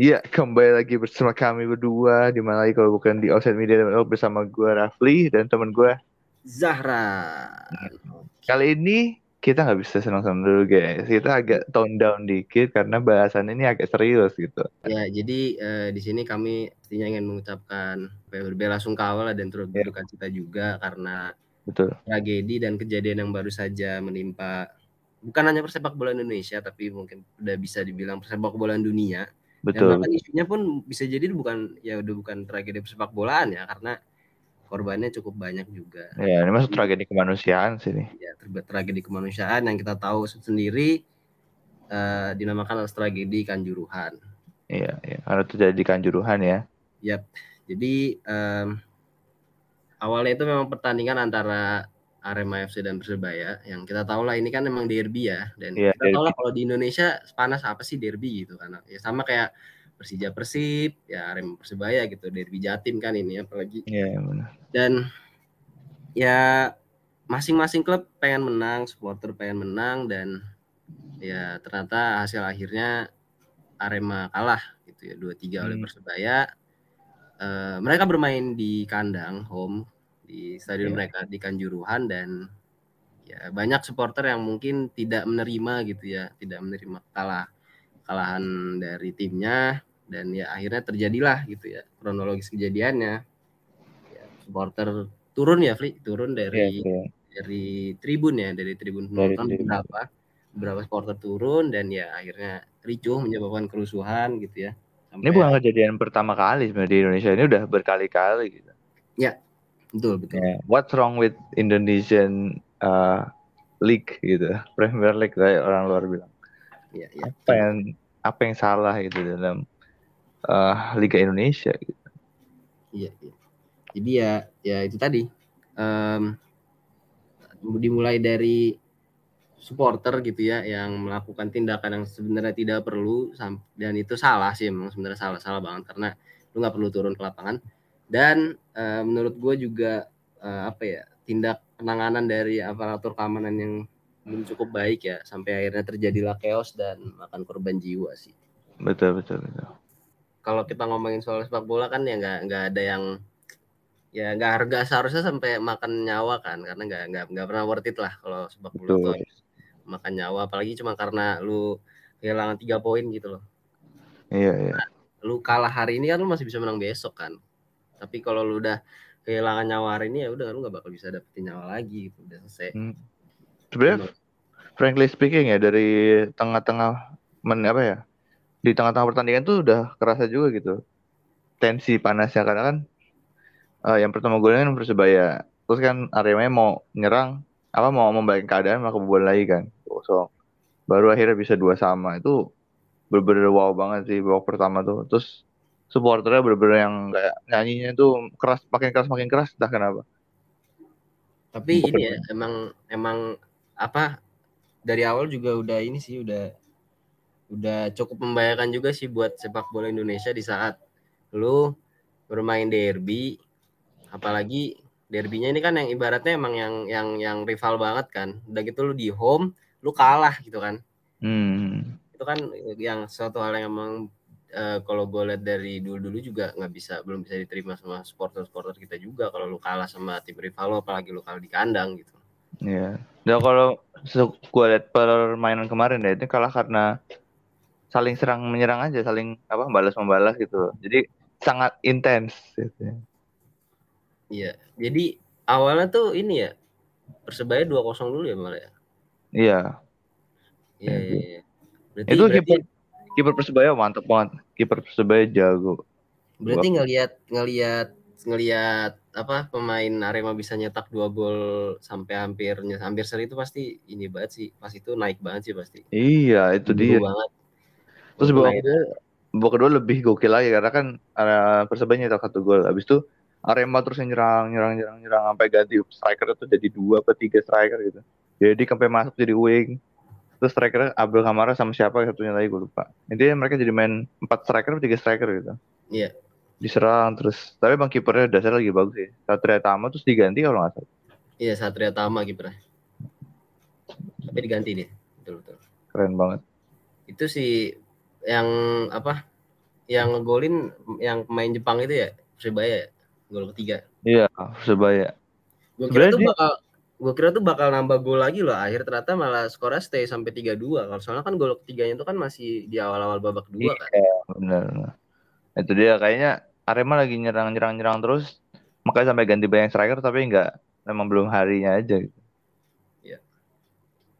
Iya, kembali lagi bersama kami berdua di mana lagi kalau bukan di Offset Media bersama gue Rafli dan teman gue Zahra. Kali ini kita nggak bisa senang-senang dulu guys. Kita agak tone down dikit karena bahasan ini agak serius gitu. Ya, jadi uh, di sini kami pastinya ingin mengucapkan berbela sungkawa dan turut ya. berduka cita juga karena Betul. tragedi dan kejadian yang baru saja menimpa bukan hanya persepak bola Indonesia tapi mungkin udah bisa dibilang persepak bola dunia Betul. Dan bahkan isunya pun bisa jadi bukan ya udah bukan tragedi sepak bolaan ya karena korbannya cukup banyak juga. Ya, ini masuk tragedi kemanusiaan sih nih. Ya, tragedi kemanusiaan yang kita tahu sendiri uh, dinamakan as tragedi Kanjuruhan. Iya, iya, karena terjadi Kanjuruhan ya. Yap. Jadi um, awalnya itu memang pertandingan antara Arema FC dan Persebaya yang kita tahu lah ini kan memang derby ya dan yeah, kita tahu lah kalau di Indonesia panas apa sih derby gitu karena ya sama kayak Persija Persib ya Arema Persebaya gitu derby Jatim kan ini apalagi yeah, benar. dan ya masing-masing klub pengen menang supporter pengen menang dan ya ternyata hasil akhirnya Arema kalah gitu ya dua tiga hmm. oleh Persebaya uh, mereka bermain di kandang home di stadion yeah. mereka di Kanjuruhan dan ya banyak supporter yang mungkin tidak menerima gitu ya, tidak menerima kalah kalahan dari timnya dan ya akhirnya terjadilah gitu ya kronologis kejadiannya. Ya, supporter turun ya, Fli, turun dari yeah, yeah. dari tribun ya, dari tribun penonton beberapa beberapa supporter turun dan ya akhirnya ricuh menyebabkan kerusuhan gitu ya. Sampai ini bukan kejadian pertama kali sebenarnya di Indonesia ini udah berkali-kali gitu. Ya, Betul, betul. Yeah. What's wrong with Indonesian uh, league gitu, Premier League kayak orang luar bilang. Yeah, yeah. Apa yang apa yang salah gitu dalam uh, Liga Indonesia gitu. Iya, iya. Jadi ya ya itu tadi. Um, dimulai dari supporter gitu ya yang melakukan tindakan yang sebenarnya tidak perlu dan itu salah sih memang sebenarnya salah salah banget karena lu nggak perlu turun ke lapangan dan uh, menurut gue juga uh, apa ya tindak penanganan dari aparatur keamanan yang belum cukup baik ya sampai akhirnya terjadilah chaos dan makan korban jiwa sih. Betul betul betul. Kalau kita ngomongin soal sepak bola kan ya nggak nggak ada yang ya nggak harga seharusnya sampai makan nyawa kan karena nggak nggak nggak pernah worth it lah kalau sepak bola tuh makan nyawa apalagi cuma karena lu kehilangan tiga poin gitu loh. Iya iya. Nah, lu kalah hari ini kan lu masih bisa menang besok kan tapi kalau lu udah kehilangan nyawa hari ini ya udah lu nggak bakal bisa dapetin nyawa lagi gitu udah selesai hmm. sebenarnya frankly speaking ya dari tengah-tengah men apa ya di tengah-tengah pertandingan tuh udah kerasa juga gitu. Tensi panasnya karena kan uh, yang pertama golnya kan persebaya. Terus kan Arema mau nyerang apa mau membaik keadaan mau kebobolan lagi kan. So baru akhirnya bisa dua sama. Itu bener-bener wow banget sih babak pertama tuh. Terus supporternya bener-bener yang kayak nyanyinya tuh keras makin keras makin keras. Entah kenapa. Tapi ini ya emang emang apa dari awal juga udah ini sih udah udah cukup membahayakan juga sih buat sepak bola Indonesia di saat lu bermain derby apalagi derbynya ini kan yang ibaratnya emang yang yang yang rival banget kan udah gitu lu di home lu kalah gitu kan hmm. itu kan yang suatu hal yang emang uh, kalau gue lihat dari dulu-dulu juga nggak bisa belum bisa diterima sama supporter-supporter kita juga kalau lu kalah sama tim rival lo apalagi lu kalah di kandang gitu. Iya. Yeah. Dan kalau gue lihat permainan kemarin ya itu kalah karena saling serang menyerang aja, saling apa balas membalas gitu. Jadi sangat intens gitu. Iya. Jadi awalnya tuh ini ya Persebaya 2-0 dulu ya malah ya. Iya. Iya, iya, iya. Berarti, itu berarti, kiper Persebaya mantap banget. Kiper Persebaya jago. Berarti ngelihat ngelihat ngelihat apa pemain Arema bisa nyetak dua gol sampai hampir hampir seri itu pasti ini banget sih. Pas itu naik banget sih pasti. Iya, itu Dulu dia. banget. Terus babak kedua, babak kedua lebih gokil lagi karena kan ada Persebaya nyetak satu gol. Habis itu Arema terus nyerang, nyerang, nyerang, nyerang sampai ganti striker itu jadi dua atau tiga striker gitu. Jadi sampai masuk jadi wing. terus striker Abdul Kamara sama siapa satunya lagi gue lupa intinya mereka jadi main empat striker atau tiga striker gitu Iya. diserang terus tapi bang kipernya dasar lagi bagus sih Satria Tama terus diganti kalau nggak salah Iya Satria Tama kipernya. Tapi diganti dia. Betul betul. keren banget Itu si yang apa? Yang ngegolin yang pemain Jepang itu ya Persebaya ya? Gol ketiga. iya Persebaya Gue kira tuh bakal gue kira tuh bakal nambah gol lagi loh. Akhir ternyata malah skornya stay sampai 3-2. Kalau soalnya kan gol ketiganya itu kan masih di awal-awal babak kan. Iya, benar. Itu dia kayaknya Arema lagi nyerang-nyerang-nyerang terus, makanya sampai ganti banyak striker tapi nggak, memang belum harinya aja. Gitu. Iya.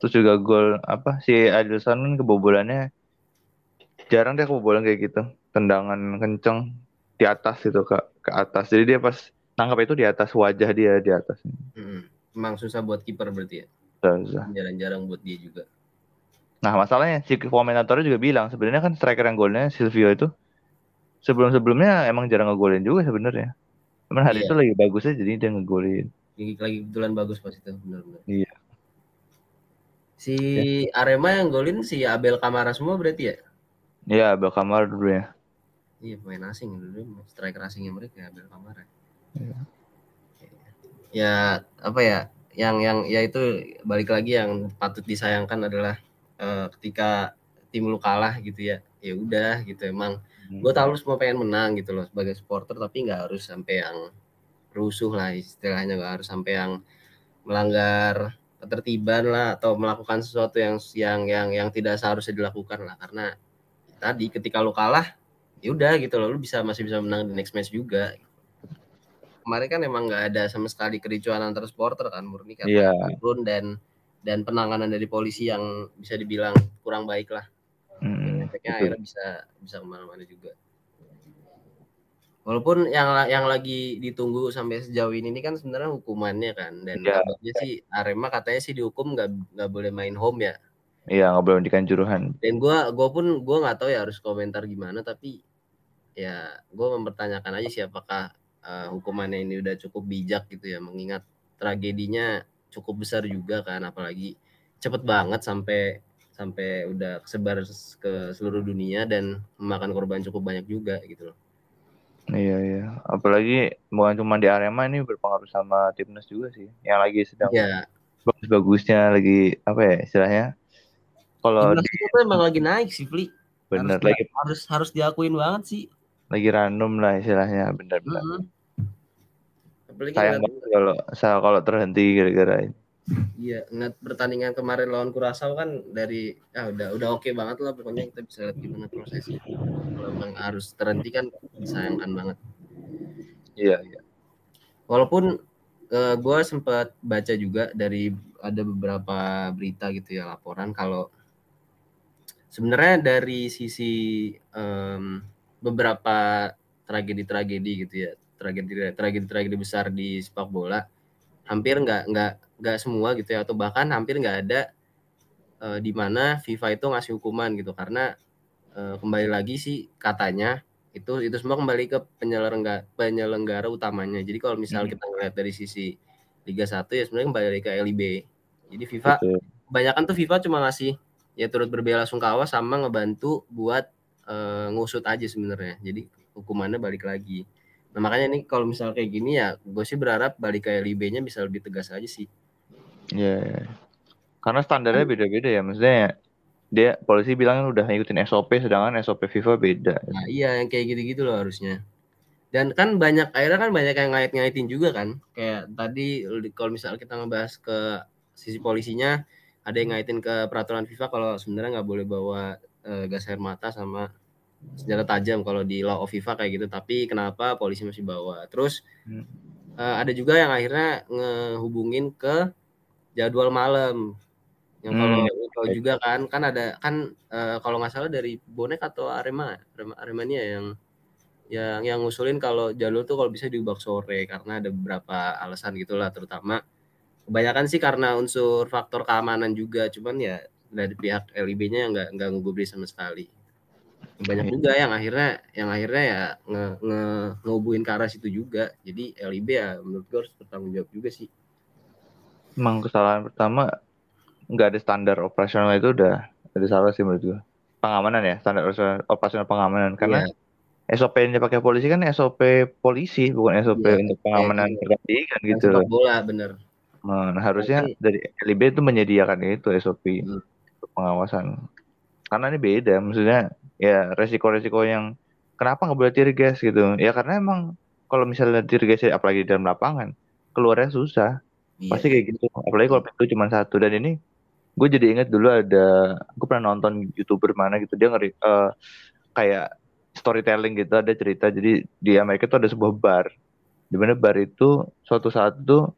Terus juga gol apa si Adilson kan kebobolannya jarang dia kebobolan kayak gitu, tendangan kenceng di atas itu ke ke atas. Jadi dia pas nangkap itu di atas wajah dia di atas. Mm-mm. Emang susah buat kiper berarti ya. Jarang-jarang buat dia juga. Nah masalahnya si komentatornya juga bilang sebenarnya kan striker yang golnya Silvio itu sebelum-sebelumnya emang jarang ngegolin juga sebenarnya. Cuman hari Iya. itu lagi bagusnya jadi dia ngegolin. Lagi, lagi kebetulan bagus pas itu benar-benar. Iya. Si Arema yang golin si Abel Kamara semua berarti ya? Iya, Abel Kamar dulu ya. Iya pemain asing dulu striker asingnya mereka Abel Kamara. Iya. Ya apa ya? Yang yang ya itu balik lagi yang patut disayangkan adalah eh, ketika tim lu kalah gitu ya. Ya udah gitu emang. Gue tahu lu semua pengen menang gitu loh sebagai supporter tapi nggak harus sampai yang rusuh lah istilahnya nggak harus sampai yang melanggar ketertiban lah atau melakukan sesuatu yang yang yang yang tidak seharusnya dilakukan lah karena tadi ketika lu kalah ya udah gitu loh lu bisa masih bisa menang di next match juga. Kemarin kan emang nggak ada sama sekali kericuan antar supporter kan murni karena turun dan dan penanganan dari polisi yang bisa dibilang kurang baik lah. Mm-mm, efeknya akhirnya bisa bisa ke mana-mana juga. Walaupun yang yang lagi ditunggu sampai sejauh ini ini kan sebenarnya hukumannya kan dan kabarnya sih Arema katanya sih dihukum nggak nggak boleh main home ya Iya, nggak boleh mendikan juruhan. dan gua gua pun gua nggak tahu ya harus komentar gimana tapi ya gua mempertanyakan aja sih apakah eh, hukumannya ini udah cukup bijak gitu ya mengingat tragedinya cukup besar juga kan apalagi cepet banget sampai sampai udah kesebar ke seluruh dunia dan memakan korban cukup banyak juga gitu loh Iya, iya. Apalagi bukan cuma di Arema ini berpengaruh sama timnas juga sih. Yang lagi sedang ya bagus-bagusnya lagi apa ya istilahnya? Kalau di, itu emang lagi naik sih Fli bener harus, lagi harus harus diakuin banget sih lagi random lah istilahnya, bener-bener. Apalagi Sayang banget kalau saya kalau terhenti gara-gara ini. Iya, ngeliat pertandingan kemarin lawan Kurasau kan dari ya udah udah oke banget lah pokoknya kita bisa lihat gimana prosesnya. Kalau emang harus terhenti kan disayangkan banget. Iya, iya. Walaupun eh, gue sempat baca juga dari ada beberapa berita gitu ya laporan kalau sebenarnya dari sisi em, beberapa tragedi-tragedi gitu ya tragedi tragedi-tragedi besar di sepak bola hampir nggak nggak nggak semua gitu ya atau bahkan hampir nggak ada eh, di mana FIFA itu ngasih hukuman gitu karena eh, kembali lagi sih katanya itu itu semua kembali ke penyelenggara penyelenggara utamanya jadi kalau misal Hmm. kita ngeliat dari sisi Liga 1 ya sebenarnya kembali ke LIB jadi FIFA Betul. kebanyakan tuh FIFA cuma ngasih ya turut berbela sungkawa sama ngebantu buat eh, ngusut aja sebenarnya. Jadi hukumannya balik lagi. Nah makanya nih kalau misal kayak gini ya gue sih berharap balik ke LIB-nya bisa lebih tegas aja sih. Iya, iya. Karena standarnya beda-beda ya, maksudnya dia polisi bilang udah ngikutin SOP sedangkan SOP FIFA beda. nah iya yang kayak gitu-gitu loh harusnya. Dan kan banyak akhirnya kan banyak yang ngait-ngaitin juga kan. Kayak tadi kalau misal kita ngebahas ke sisi polisinya ada yang ngaitin ke peraturan FIFA kalau sebenarnya nggak boleh bawa eh, gas air mata sama senjata tajam kalau di law of FIFA kayak gitu. Tapi kenapa polisi masih bawa? Terus Hmm. eh, ada juga yang akhirnya ngehubungin ke jadwal malam. Yang kalau Hmm, tahu juga kan kan ada kan eh, kalau nggak salah dari bonek atau arema Arema- aremania yang yang yang ngusulin kalau jalur tuh kalau bisa diubah sore karena ada beberapa alasan gitulah terutama kebanyakan sih karena unsur faktor keamanan juga cuman ya dari pihak LIB-nya nggak nggak ngegubris sama sekali banyak Iya. juga yang akhirnya yang akhirnya ya nge, nge ngehubuin ke arah situ juga jadi LIB ya menurut gue harus bertanggung jawab juga sih Emang kesalahan pertama nggak ada standar operasional itu udah ada salah sih menurut gue pengamanan ya standar operasional pengamanan karena yeah. SOP yang dipakai polisi kan SOP polisi bukan SOP yeah. untuk pengamanan yeah. pertandingan gitu loh. bola bener. Nah, harusnya Mungkin. dari LIB itu menyediakan itu SOP hmm. pengawasan. Karena ini beda, maksudnya ya resiko-resiko yang kenapa nggak boleh tiga gas gitu? Ya karena emang kalau misalnya tiga gas apalagi di dalam lapangan keluarnya susah. Iya. Pasti kayak gitu. Apalagi kalau pintu cuma satu dan ini gue jadi inget dulu ada gue pernah nonton youtuber mana gitu dia ngeri uh, kayak storytelling gitu ada cerita jadi di Amerika itu ada sebuah bar di mana bar itu suatu saat itu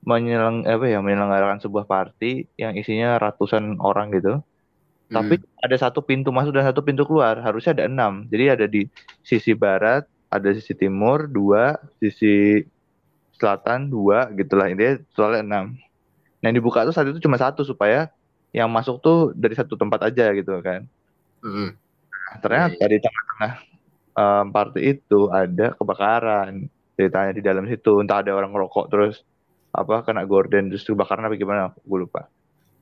menyelang apa ya menyelenggarakan sebuah party yang isinya ratusan orang gitu hmm. tapi ada satu pintu masuk dan satu pintu keluar harusnya ada enam jadi ada di sisi barat ada sisi timur dua sisi selatan dua gitulah ini soalnya enam yang dibuka tuh saat itu cuma satu supaya yang masuk tuh dari satu tempat aja gitu kan. Mm-hmm. Nah, ternyata yeah, yeah. di tengah-tengah um, party itu ada kebakaran ceritanya di dalam situ entah ada orang ngerokok terus apa kena gorden terus kebakaran apa gimana gue lupa.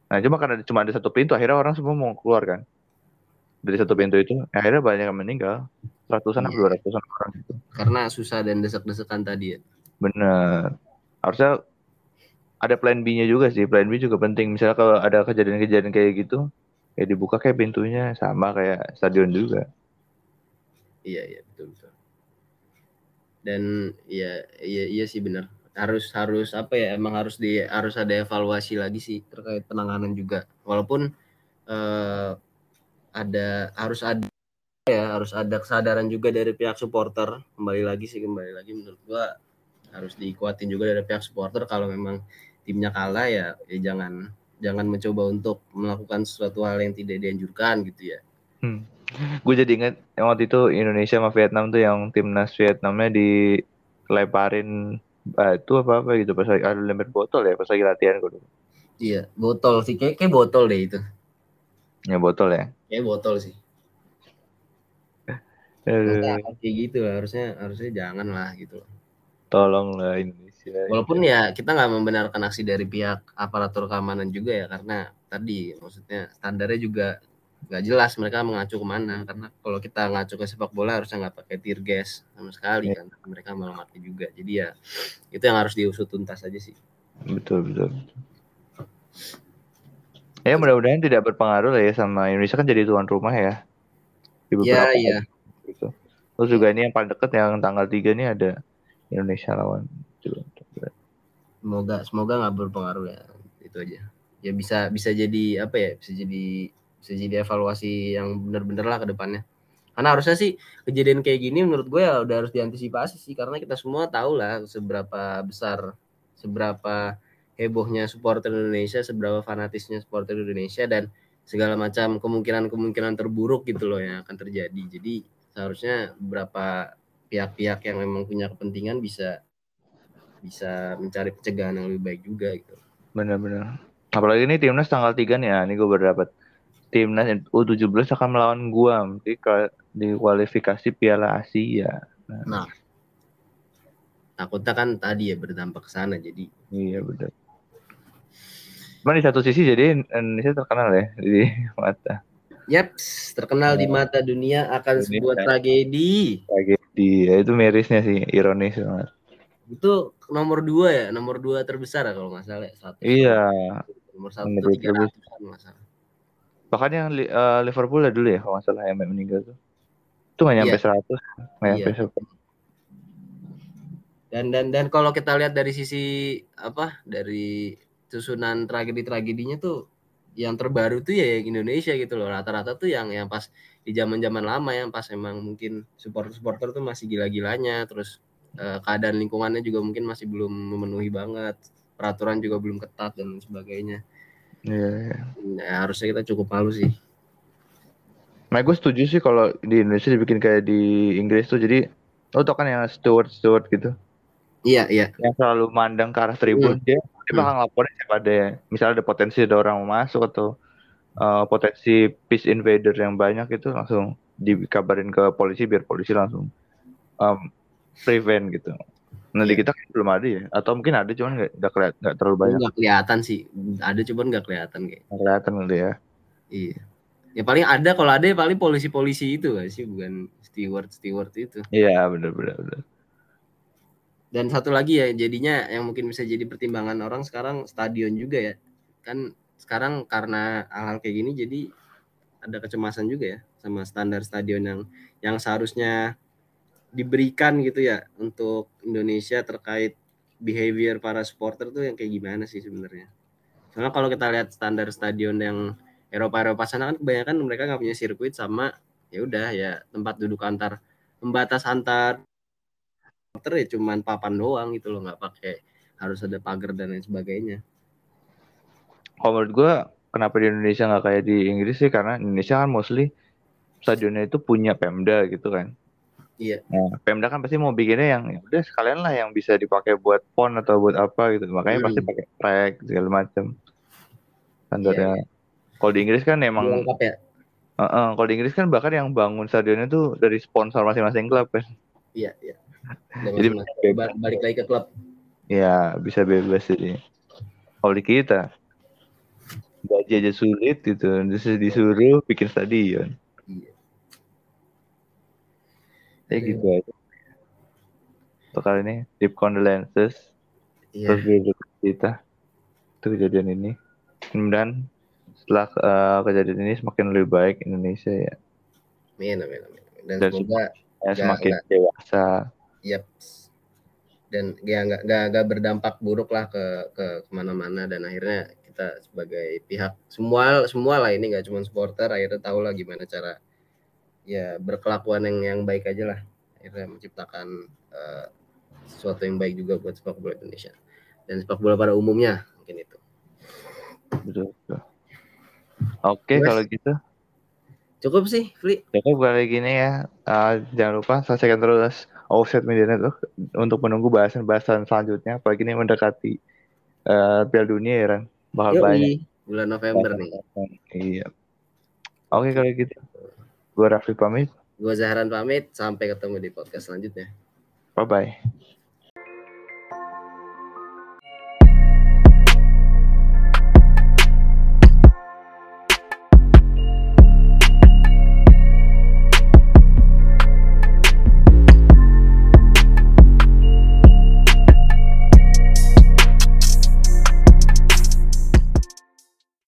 Nah cuma karena cuma ada satu pintu akhirnya orang semua mau keluar kan dari satu pintu itu akhirnya banyak yang meninggal ratusan atau iya. dua ratusan orang itu karena susah dan desek-desekan tadi ya bener harusnya ada plan B-nya juga sih. Plan B juga penting. Misalnya kalau ada kejadian-kejadian kayak gitu, ya dibuka kayak pintunya sama kayak stadion juga. Iya, iya, betul betul. Dan iya iya iya sih benar. Harus harus apa ya? Emang harus di harus ada evaluasi lagi sih terkait penanganan juga. Walaupun eh, ada harus ada ya harus ada kesadaran juga dari pihak supporter kembali lagi sih kembali lagi menurut gua harus dikuatin juga dari pihak supporter kalau memang timnya kalah ya, ya jangan jangan mencoba untuk melakukan sesuatu hal yang tidak dianjurkan gitu ya. Hmm. Gue jadi inget yang waktu itu Indonesia sama Vietnam tuh yang timnas Vietnamnya batu apa apa gitu pas lagi ada lempar botol ya pas lagi latihan gue dulu. Iya, botol sih kayak, kayak botol deh itu. Ya botol ya. Kayak botol sih. Eh. kayak gitu lah, harusnya harusnya jangan lah gitu. Tolong lah ini Ya, Walaupun ya kita nggak membenarkan aksi dari pihak aparatur keamanan juga ya karena tadi maksudnya standarnya juga nggak jelas mereka mengacu ke mana karena kalau kita ngacu ke sepak bola harusnya nggak pakai tear gas sama sekali ya. kan mereka malah mati juga jadi ya itu yang harus diusut tuntas aja sih betul betul, ya mudah-mudahan tidak berpengaruh lah ya sama Indonesia kan jadi tuan rumah ya di beberapa ya, ya. Gitu. terus juga ini yang paling deket yang tanggal 3 ini ada Indonesia lawan semoga semoga nggak berpengaruh ya itu aja ya bisa bisa jadi apa ya bisa jadi bisa jadi evaluasi yang benar-benar lah ke depannya karena harusnya sih kejadian kayak gini menurut gue ya udah harus diantisipasi sih karena kita semua tahu lah seberapa besar seberapa hebohnya supporter Indonesia seberapa fanatisnya supporter Indonesia dan segala macam kemungkinan-kemungkinan terburuk gitu loh yang akan terjadi jadi seharusnya beberapa pihak-pihak yang memang punya kepentingan bisa bisa mencari pencegahan yang lebih baik juga gitu. Benar-benar. Apalagi ini timnas tanggal 3 nih ya, ini gue berdapat timnas U17 akan melawan Guam di, di kualifikasi Piala Asia. Nah. nah, takutnya kan tadi ya berdampak ke sana jadi. Iya benar. Cuman di satu sisi jadi Indonesia terkenal ya di mata. Yap, terkenal di mata dunia akan dunia. sebuah tragedi. Tragedi, ya itu mirisnya sih, ironis banget. Itu nomor dua ya, nomor dua terbesar ya kalau nggak salah. Ya, satu. Iya. Nomor satu nomor ratus Bahkan yang uh, Liverpool ya dulu ya kalau nggak salah yang meninggal tuh. Itu nggak nyampe iya. seratus, nggak nyampe iya. Dan dan dan kalau kita lihat dari sisi apa dari susunan tragedi-tragedinya tuh yang terbaru tuh ya yang Indonesia gitu loh rata-rata tuh yang yang pas di zaman-zaman lama yang pas emang mungkin supporter-supporter tuh masih gila-gilanya terus uh, keadaan lingkungannya juga mungkin masih belum memenuhi banget peraturan juga belum ketat dan sebagainya yeah, yeah. Nah, harusnya kita cukup malu sih Nah, gue setuju sih kalau di Indonesia dibikin kayak di Inggris tuh jadi lo tau kan yang steward steward gitu iya iya yang selalu mandang ke arah tribun hmm. dia dia bakal hmm. ngelaporin siapa ada misalnya ada potensi ada orang mau masuk atau uh, potensi peace invader yang banyak itu langsung dikabarin ke polisi biar polisi langsung um, prevent gitu. Nah di Iya. kita belum ada ya, atau mungkin ada cuman nggak nggak keliat nggak terlalu banyak? Nggak kelihatan sih. Ada cuman nggak kelihatan kayak. Nggak kelihatan gitu ya. iya. Ya paling ada kalau ada ya paling polisi-polisi itu gak sih? Bukan steward steward itu. Iya benar benar benar. dan satu lagi ya jadinya yang mungkin bisa jadi pertimbangan orang sekarang stadion juga ya. Kan sekarang karena hal-hal kayak gini jadi ada kecemasan juga ya sama standar stadion yang yang seharusnya diberikan gitu ya untuk Indonesia terkait behavior para supporter tuh yang kayak gimana sih sebenarnya? Soalnya kalau kita lihat standar stadion yang Eropa Eropa sana kan kebanyakan mereka nggak punya sirkuit sama ya udah ya tempat duduk antar pembatas antar supporter ya cuman papan doang gitu loh nggak pakai harus ada pagar dan lain sebagainya. Kalau menurut gue kenapa di Indonesia nggak kayak di Inggris sih? Karena Indonesia kan mostly stadionnya itu punya Pemda gitu kan. Iya. Nah, Pemda kan pasti mau bikinnya yang ya udah sekalian lah yang bisa dipakai buat pon atau buat apa gitu. Makanya Hmm. pasti pakai track segala macam. Standarnya. Kalau di Inggris kan emang lengkap ya Heeh, kalau di Inggris kan bahkan yang bangun stadionnya tuh dari sponsor masing-masing klub kan. iya iya Jadi. Ba- balik lagi ke klub Ya bisa bebas jadi. Kalau di kita gaji aja sulit gitu, disuruh bikin stadion. Iya. Ya gitu aja. Untuk kali ini deep condolences iya terus kita itu kejadian ini. Kemudian setelah eh, kejadian ini semakin lebih baik Indonesia ya, amin amin amin dan Dan semoga ya semakin nggak. dewasa. Yap. Dan ya nggak nggak berdampak buruk lah ke ke ke mana-mana dan akhirnya kita sebagai pihak semua semua lah ini nggak cuma supporter akhirnya tahu lah gimana cara ya berkelakuan yang yang baik aja lah akhirnya menciptakan eh, sesuatu yang baik juga buat sepak bola Indonesia dan sepak bola pada umumnya mungkin itu. Betul. Oke Mas. kalau gitu. Cukup sih, Fli. Cukup kali gini ya. Uh, jangan lupa saksikan terus Offset Media Network untuk menunggu bahasan-bahasan selanjutnya. Apalagi ini mendekati uh, Piala Dunia ya, Ran. Bakal banyak. Bulan November nih. Iya. Oke kalau gitu. Gue Raffi pamit. Gue Zahran pamit, sampai ketemu di podcast selanjutnya. Bye-bye.